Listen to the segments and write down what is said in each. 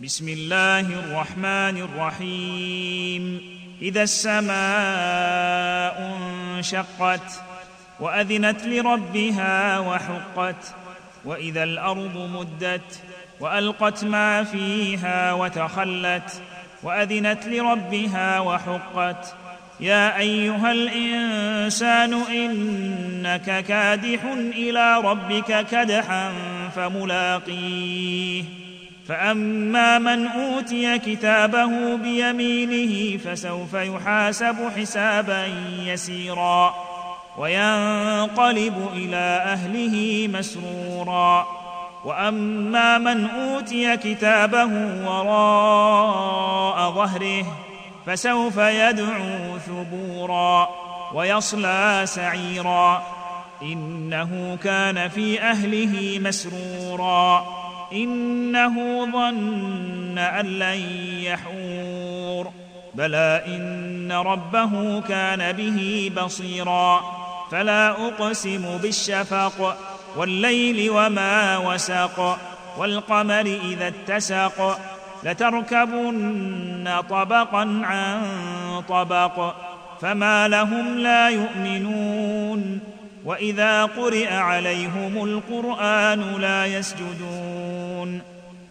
بسم الله الرحمن الرحيم اذا السماء انشقت واذنت لربها وحقت واذا الأرض مدت والقت ما فيها وتخلت واذنت لربها وحقت يا ايها الانسان انك كادح إلى ربك كدحا فملاقيه فاما من اوتي كتابه بيمينه فسوف يحاسب حسابا يسيرا وينقلب إلى اهله مسرورا واما من اوتي كتابه وراء ظهره فسوف يدعو ثبورا ويصلى سعيرا انه كان في اهله مسرورا إنه ظن أن لن يحور. بلى إن ربه كان به بصيرا. فلا أقسم بالشفق والليل وما وسق والقمر إذا اتسق. لتركبن طبقا عن طبق. فما لهم لا يؤمنون. واذا قرئ عليهم القران لا يسجدون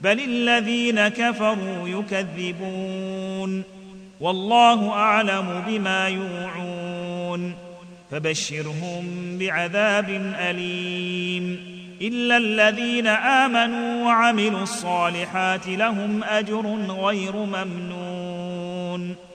بل الذين كفروا يكذبون والله اعلم بما يوعون فبشرهم بعذاب اليم الا الذين امنوا وعملوا الصالحات لهم اجر غير ممنون